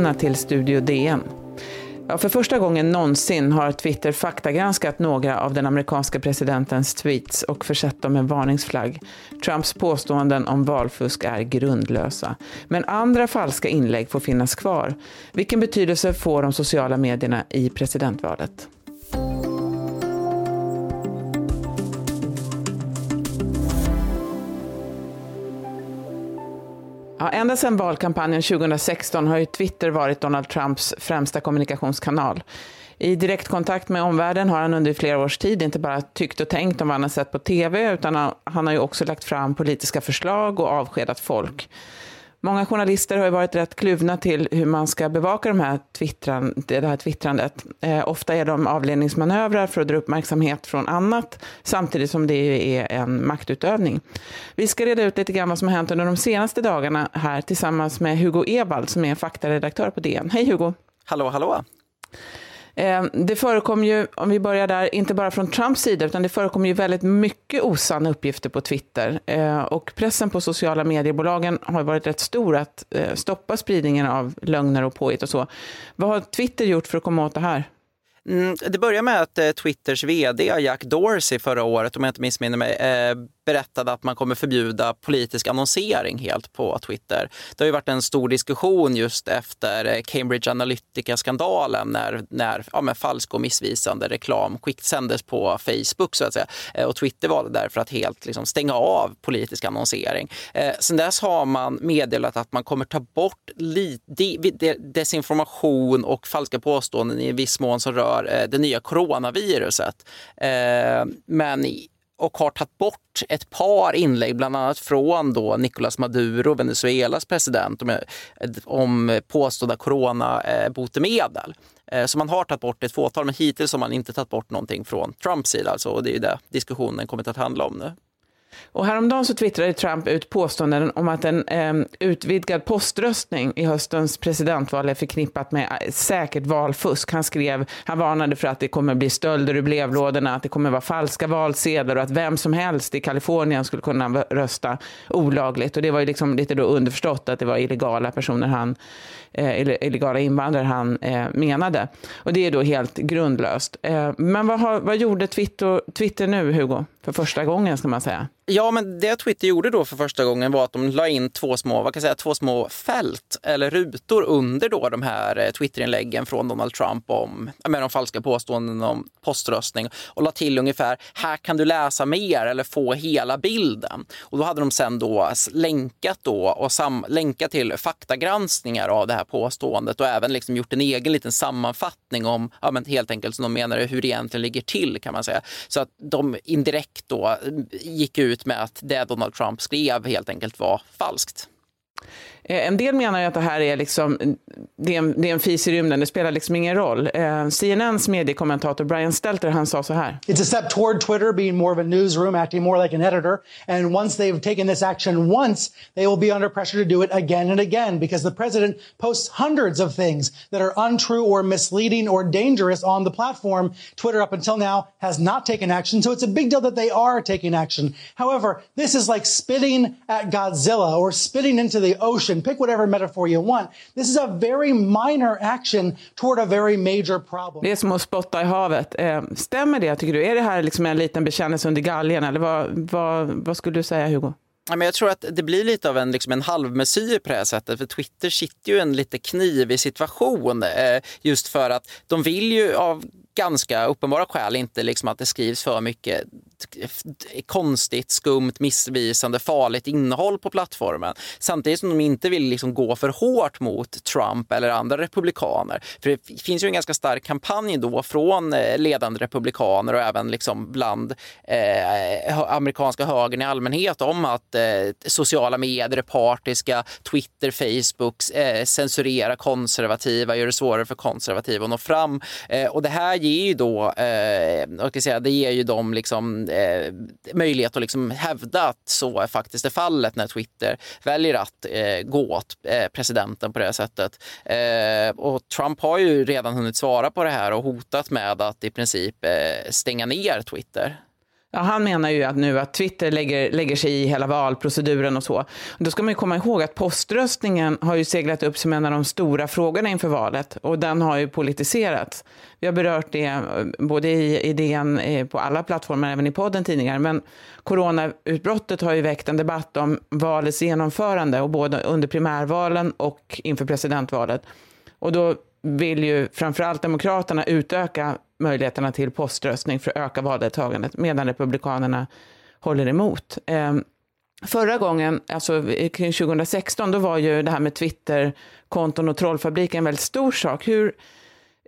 Välkomna till Studio DN. Ja, för första gången någonsin har Twitter faktagranskat några av den amerikanska presidentens tweets och försett dem med varningsflagg. Trumps påståenden om valfusk är grundlösa. Men andra falska inlägg får finnas kvar. Vilken betydelse får de sociala medierna i presidentvalet? Ja, ända sedan valkampanjen 2016 har ju Twitter varit Donald Trumps främsta kommunikationskanal. I direktkontakt med omvärlden har han under flera års tid inte bara tyckt och tänkt om vad han har sett på tv, utan han har ju också lagt fram politiska förslag och avskedat folk. Många journalister har ju varit rätt kluvna till hur man ska bevaka de här twittran, det här twittrandet. Eh, ofta är de avledningsmanövrar för att dra uppmärksamhet från annat, samtidigt som det är en maktutövning. Vi ska reda ut lite grann vad som har hänt under de senaste dagarna här tillsammans med Hugo Evald som är faktaredaktör på DN. Hej Hugo! Hallå, hallå! Ehm, det förekom ju, om vi börjar där, inte bara från Trumps sida, utan det förekom ju väldigt mycket osanna uppgifter på Twitter. Ehm, och pressen på sociala mediebolagen har varit rätt stor att eh, stoppa spridningen av lögner och påhitt och så. Vad har Twitter gjort för att komma åt det här? Mm, det börjar med att eh, Twitters vd Jack Dorsey förra året, om jag inte missminner mig, eh, berättade att man kommer förbjuda politisk annonsering helt på Twitter. Det har ju varit en stor diskussion just efter eh, Cambridge Analytica-skandalen när, när ja, falsk och missvisande reklam sändes på Facebook så att säga. Eh, och Twitter valde därför att helt liksom, stänga av politisk annonsering. Eh, sen dess har man meddelat att man kommer ta bort desinformation och falska påståenden i viss mån som rör för eh, det nya coronaviruset. Eh, men och har tagit bort ett par inlägg, bland annat från då Nicolas Maduro, Venezuelas president, om, om påstådda coronabotemedel. Eh, så man har tagit bort ett fåtal, men hittills har man inte tagit bort någonting från Trumps sida. Alltså, och det är det diskussionen kommit att handla om nu. Och häromdagen så twittrade Trump ut påståenden om att en eh, utvidgad poströstning i höstens presidentval är förknippat med eh, säkert valfusk. Han skrev, han varnade för att det kommer bli stölder ur brevlådorna, att det kommer vara falska valsedlar och att vem som helst i Kalifornien skulle kunna rösta olagligt. Och det var ju liksom lite då underförstått att det var illegala personer han, eh, illegala invandrare han eh, menade. Och det är då helt grundlöst. Eh, men vad, har, vad gjorde Twitter, Twitter nu, Hugo? För första gången ska man säga. Ja, men det Twitter gjorde då för första gången var att de la in två små, vad kan jag säga, två små fält eller rutor under då de här eh, Twitterinläggen från Donald Trump om med de falska påståenden om poströstning och la till ungefär här kan du läsa mer eller få hela bilden. Och då hade de sen då länkat då och sam, länkat till faktagranskningar av det här påståendet och även liksom gjort en egen liten sammanfattning om, ja men helt enkelt som de menar hur det egentligen ligger till kan man säga. Så att de indirekt då gick ut med att det Donald Trump skrev helt enkelt var falskt. Eh, en del menar att det här är, liksom, det är, en, det är en fis i rymden, det spelar liksom ingen roll. Eh, CNNs mediekommentator Brian Stelter han sa så här. It's a step toward Twitter being more of a newsroom, acting more like an editor. And once they've taken this action once, they will be under pressure to do it again and again because the president posts hundreds of things that are untrue or misleading or dangerous on the platform. Twitter up until now has not taken action, so it's a big deal that they are taking action. However, this is like spitting at Godzilla or spitting into the ocean pick whatever metaphor you want. This is a very minor action toward a very major problem. Det är som att spotta i havet. Eh, stämmer det, tycker du? Är det här liksom en liten bekännelse under galgen, eller vad, vad, vad skulle du säga, Hugo? jag tror att det blir lite av en, liksom en halvmesyr på det här sättet. För Twitter sitter ju en lite knivig situation. Eh, just för att de vill ju av ganska uppenbara skäl inte liksom att det skrivs för mycket konstigt, skumt, missvisande, farligt innehåll på plattformen. Samtidigt som de inte vill liksom gå för hårt mot Trump eller andra republikaner. För det finns ju en ganska stark kampanj då från eh, ledande republikaner och även liksom bland eh, amerikanska högern i allmänhet om att eh, sociala medier är partiska, Twitter, Facebook eh, censurerar konservativa, gör det svårare för konservativa att nå fram. Eh, och det här ger ju då, eh, jag säga, det ger ju dem liksom eh, möjlighet att liksom hävda att så är faktiskt är fallet när Twitter väljer att eh, gå åt eh, presidenten på det här sättet. Eh, och Trump har ju redan hunnit svara på det här och hotat med att i princip eh, stänga ner Twitter. Ja, han menar ju att nu att Twitter lägger, lägger sig i hela valproceduren och så. Då ska man ju komma ihåg att poströstningen har ju seglat upp som en av de stora frågorna inför valet och den har ju politiserats. Vi har berört det eh, både i idén eh, på alla plattformar, även i podden tidigare, men coronautbrottet har ju väckt en debatt om valets genomförande och både under primärvalen och inför presidentvalet. Och då vill ju framförallt Demokraterna utöka möjligheterna till poströstning för att öka valdeltagandet, medan Republikanerna håller emot. Ehm, förra gången, alltså kring 2016, då var ju det här med Twitterkonton och trollfabriken en väldigt stor sak. Hur,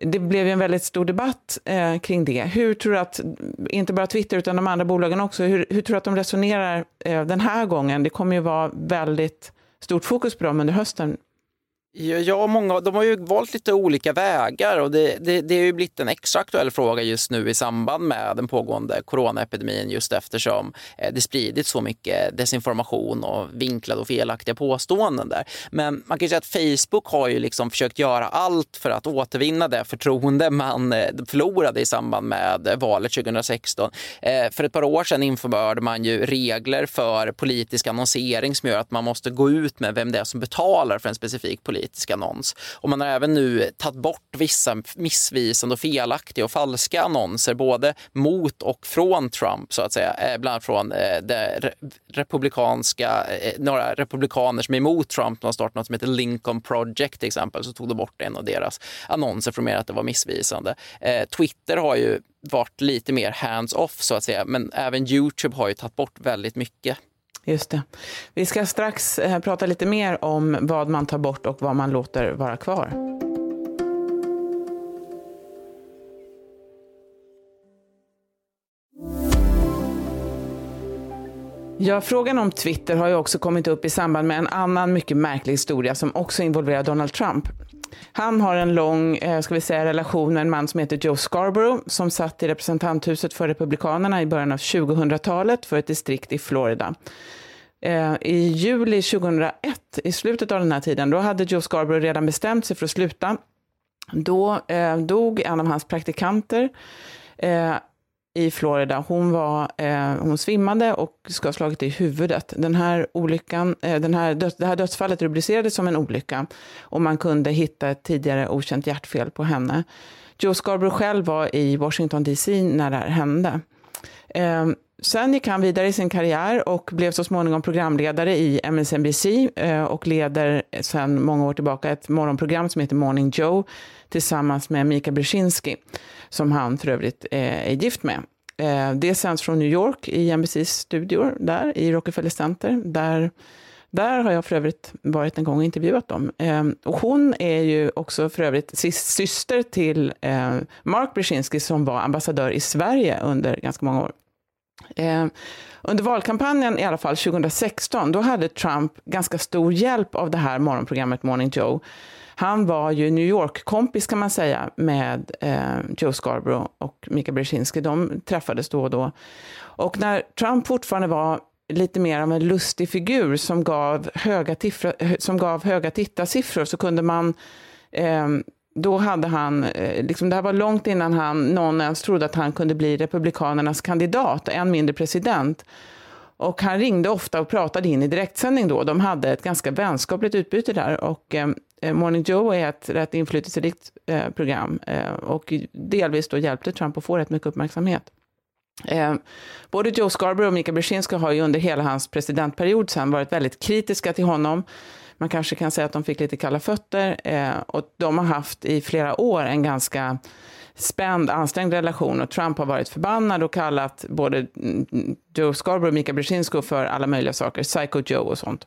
det blev ju en väldigt stor debatt eh, kring det. Hur tror du att, inte bara Twitter utan de andra bolagen också, hur, hur tror du att de resonerar eh, den här gången? Det kommer ju vara väldigt stort fokus på dem under hösten. Ja, många, de har ju valt lite olika vägar och det, det, det har ju blivit en extra aktuell fråga just nu i samband med den pågående coronaepidemin just eftersom eh, det spridits så mycket desinformation och vinklade och felaktiga påståenden där. Men man kan ju säga att Facebook har ju liksom försökt göra allt för att återvinna det förtroende man eh, förlorade i samband med valet 2016. Eh, för ett par år sedan införde man ju regler för politisk annonsering som gör att man måste gå ut med vem det är som betalar för en specifik politisk politisk annons. Och man har även nu tagit bort vissa missvisande och felaktiga och falska annonser, både mot och från Trump, så att säga. Eh, bland annat från eh, det republikanska, eh, några republikaner som är emot Trump, de har startat något som heter Lincoln Project till exempel, så tog de bort en av deras annonser för att det var missvisande. Twitter har ju varit lite mer hands-off så att säga, men även Youtube har ju tagit bort väldigt mycket Just det. Vi ska strax eh, prata lite mer om vad man tar bort och vad man låter vara kvar. Ja, frågan om Twitter har ju också kommit upp i samband med en annan mycket märklig historia som också involverar Donald Trump. Han har en lång eh, ska vi säga, relation med en man som heter Joe Scarborough som satt i representanthuset för Republikanerna i början av 2000-talet för ett distrikt i Florida. Eh, I juli 2001, i slutet av den här tiden, då hade Joe Scarborough redan bestämt sig för att sluta. Då eh, dog en av hans praktikanter eh, i Florida. Hon, var, eh, hon svimmade och ska ha slagit i huvudet. Den här olyckan, eh, den här döds, det här dödsfallet rubricerades som en olycka och man kunde hitta ett tidigare okänt hjärtfel på henne. Joe Scarborough själv var i Washington DC när det här hände. Eh, sen gick han vidare i sin karriär och blev så småningom programledare i MSNBC eh, och leder sedan många år tillbaka ett morgonprogram som heter Morning Joe tillsammans med Mika Brzezinski, som han för övrigt eh, är gift med. Eh, det sänds från New York i NBCs studior där i Rockefeller Center. Där, där har jag för övrigt varit en gång och intervjuat dem. Eh, och hon är ju också för övrigt syster till eh, Mark Brzezinski som var ambassadör i Sverige under ganska många år. Ehm, under valkampanjen i alla fall 2016, då hade Trump ganska stor hjälp av det här morgonprogrammet Morning Joe. Han var ju New York-kompis kan man säga med eh, Joe Scarborough och Mika Brzezinski. De träffades då och då. Och när Trump fortfarande var lite mer av en lustig figur som gav höga, tiffra, som gav höga tittarsiffror så kunde man eh, då hade han, eh, liksom, det här var långt innan han, någon ens trodde att han kunde bli Republikanernas kandidat, än mindre president. Och han ringde ofta och pratade in i direktsändning då. De hade ett ganska vänskapligt utbyte där. Och eh, eh, Morning Joe är ett rätt inflytelserikt eh, program. Eh, och delvis då hjälpte Trump att få rätt mycket uppmärksamhet. Eh, både Joe Scarborough och Mika Brzezinski har ju under hela hans presidentperiod sen varit väldigt kritiska till honom. Man kanske kan säga att de fick lite kalla fötter. Eh, och de har haft i flera år en ganska spänd, ansträngd relation och Trump har varit förbannad och kallat både mm, Joe Scarborough och Mika Brzezinski för alla möjliga saker, Psycho Joe och sånt.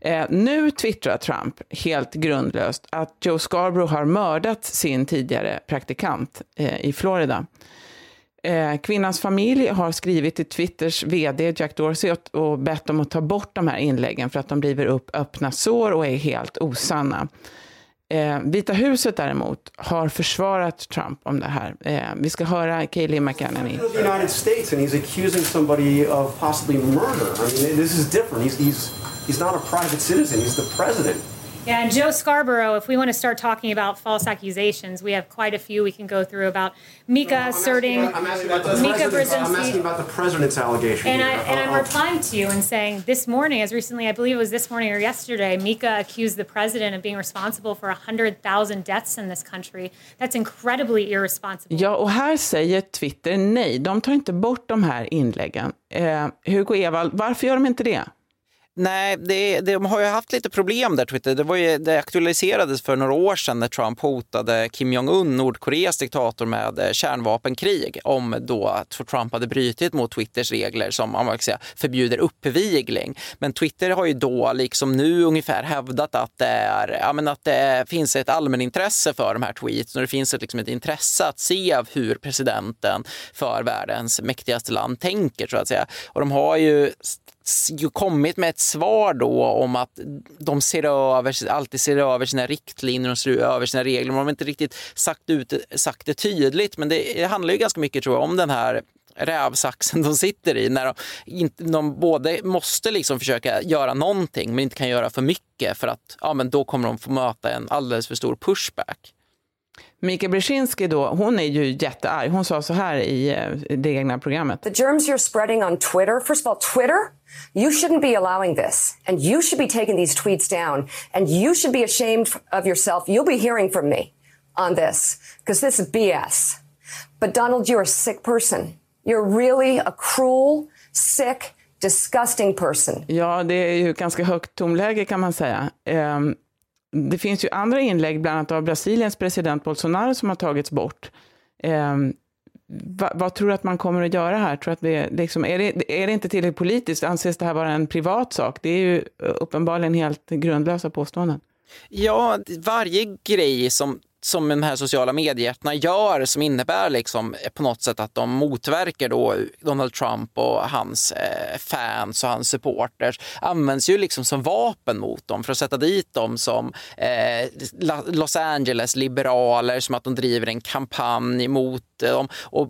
Eh, nu twittrar Trump helt grundlöst att Joe Scarborough har mördat sin tidigare praktikant eh, i Florida. Eh, kvinnans familj har skrivit till Twitters vd Jack Dorsey och bett dem att ta bort de här inläggen för att de driver upp öppna sår och är helt osanna. Eh, Vita huset däremot har försvarat Trump om det här. Eh, vi ska höra Kayleigh McEnany. United States and he's accusing somebody of possibly murder. I mean, this is different. He's, he's, he's not a private citizen. He's the president. Yeah, and Joe Scarborough, if we want to start talking about false accusations, we have quite a few we can go through about Mika I'm asserting Asking about, I'm asking about the Mika president's, I'm asking about the president's allegation. And, I, here. and I'm Uh, uh, replying to you and saying this morning, as recently, I believe it was this morning or yesterday, Mika accused the president of being responsible for 100,000 deaths in this country. That's incredibly irresponsible. Ja, och här säger Twitter nej. De tar inte bort de här inläggen. Eh, Hugo Evald, varför gör de inte det? Nej, det, de har ju haft lite problem där, Twitter. Det, var ju, det aktualiserades för några år sedan när Trump hotade Kim Jong-Un, Nordkoreas diktator, med eh, kärnvapenkrig om då att Trump hade brutit mot Twitters regler som man kan säga, förbjuder uppvigling. Men Twitter har ju då, liksom nu, ungefär hävdat att det, är, ja, men att det finns ett allmänintresse för de här tweets och det finns ett, liksom ett intresse att se hur presidenten för världens mäktigaste land tänker, så att säga. Och de har ju kommit med ett svar då om att de ser över, alltid ser över sina riktlinjer och ser över sina regler. De har inte riktigt sagt, ut, sagt det tydligt, men det, det handlar ju ganska mycket tror jag om den här rävsaxen de sitter i när de, inte, de både måste liksom försöka göra någonting men inte kan göra för mycket för att ja, men då kommer de få möta en alldeles för stor pushback. Mika Brzezinski då, hon är ju jättearg. Hon sa så här i eh, det egna programmet. The germs you're spreading on Twitter, first of all, Twitter, you shouldn't be allowing this. And you should be taking these tweets down. And you should be ashamed of yourself. You'll be hearing from me on this because this is BS. But Donald, you're a sick person. You're really a cruel, sick, disgusting person. Ja, det är ju ganska högt tonläge kan man säga. Ehm, det finns ju andra inlägg, bland annat av Brasiliens president Bolsonaro, som har tagits bort. Eh, va, vad tror du att man kommer att göra här? Tror att det, liksom, är, det, är det inte tillräckligt politiskt? Anses det här vara en privat sak? Det är ju eh, uppenbarligen helt grundlösa påståenden. Ja, varje grej som som de här sociala mediejättarna gör som innebär liksom eh, på något sätt att de motverkar då Donald Trump och hans eh, fans och hans supporters används ju liksom som vapen mot dem för att sätta dit dem som eh, Los Angeles liberaler som att de driver en kampanj mot dem. Och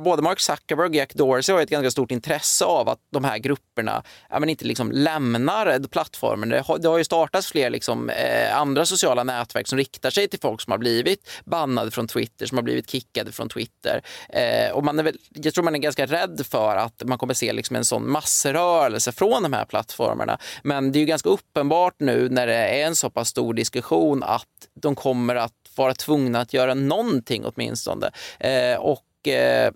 både Mark Zuckerberg och Jack Dorsey har ett ganska stort intresse av att de här grupperna ja, men inte liksom lämnar plattformen. Det har, det har ju startats fler liksom, eh, andra sociala nätverk som riktar sig till folk som har blivit bannade från Twitter, som har blivit kickade från Twitter. Eh, och man är väl, jag tror man är ganska rädd för att man kommer se liksom en sån massrörelse från de här plattformarna. Men det är ju ganska uppenbart nu när det är en så pass stor diskussion att de kommer att vara tvungna att göra någonting åtminstone. Eh, och eh,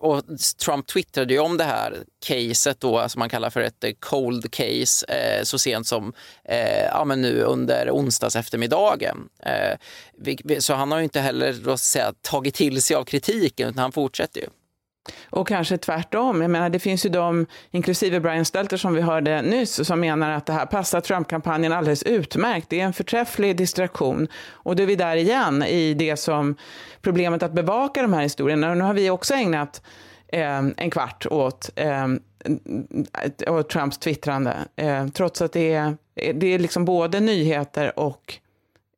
och Trump twittrade ju om det här caset då, som man kallar för ett eh, cold case, eh, så sent som eh, ja, men nu under onsdags eftermiddagen. Eh, vi, så han har ju inte heller då, säga, tagit till sig av kritiken, utan han fortsätter ju. Och kanske tvärtom. Jag menar, det finns ju de, inklusive Brian Stelter som vi hörde nyss, som menar att det här passar Trump-kampanjen alldeles utmärkt. Det är en förträfflig distraktion. Och då är vi där igen i det som problemet att bevaka de här historierna. Och nu har vi också ägnat eh, en kvart åt, eh, åt Trumps twittrande, eh, trots att det är, det är liksom både nyheter och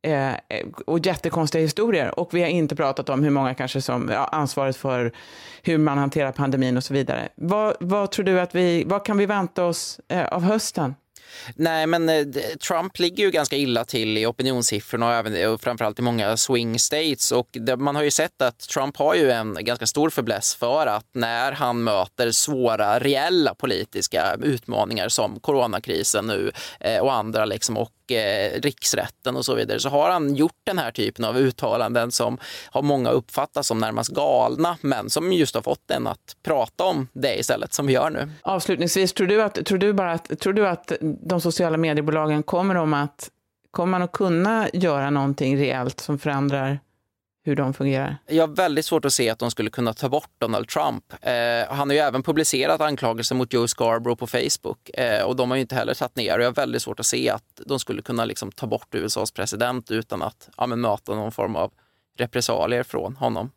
Eh, eh, och jättekonstiga historier. Och vi har inte pratat om hur många kanske som ja, ansvaret för hur man hanterar pandemin och så vidare. Vad, vad tror du att vi, vad kan vi vänta oss eh, av hösten? Nej, men eh, Trump ligger ju ganska illa till i opinionssiffrorna och, även, och framförallt i många swing states. Och det, man har ju sett att Trump har ju en ganska stor förbläss för att när han möter svåra, reella politiska utmaningar som coronakrisen nu eh, och andra liksom, och eh, riksrätten och så vidare så har han gjort den här typen av uttalanden som har många uppfattat som närmast galna men som just har fått en att prata om det istället som vi gör nu. Avslutningsvis, tror du att, tror du bara att, tror du att de sociala mediebolagen kommer om att, kommer man att kunna göra någonting reellt som förändrar hur de fungerar? Jag har väldigt svårt att se att de skulle kunna ta bort Donald Trump. Eh, han har ju även publicerat anklagelser mot Joe Scarborough på Facebook eh, och de har ju inte heller tagit ner. Och jag har väldigt svårt att se att de skulle kunna liksom ta bort USAs president utan att ja, möta någon form av repressalier från honom.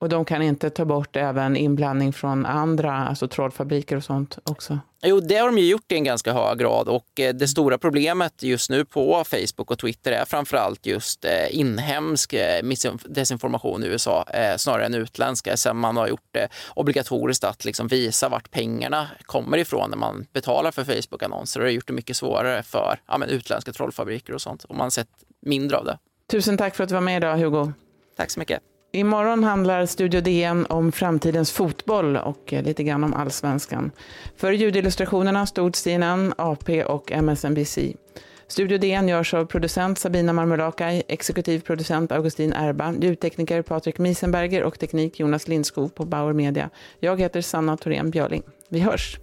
Och de kan inte ta bort även inblandning från andra, alltså trådfabriker och sånt också? Jo, det har de ju gjort i en ganska hög grad och eh, det stora problemet just nu på Facebook och Twitter är framförallt just eh, inhemsk eh, desinformation i USA snarare än utländska sen man har gjort det obligatoriskt att liksom visa vart pengarna kommer ifrån när man betalar för Facebook-annonser och det har gjort det mycket svårare för ja, utländska trollfabriker och sånt och man har sett mindre av det. Tusen tack för att du var med idag Hugo. Tack så mycket. Imorgon handlar Studio DN om framtidens fotboll och eh, lite grann om allsvenskan. För ljudillustrationerna stod CNN, AP och MSNBC. Studio DN görs av producent Sabina Marmulakai, exekutiv producent Augustin Erba, ljudtekniker Patrik Miesenberger och teknik Jonas Lindskog på Bauer Media. Jag heter Sanna Thorén Björling. Vi hörs!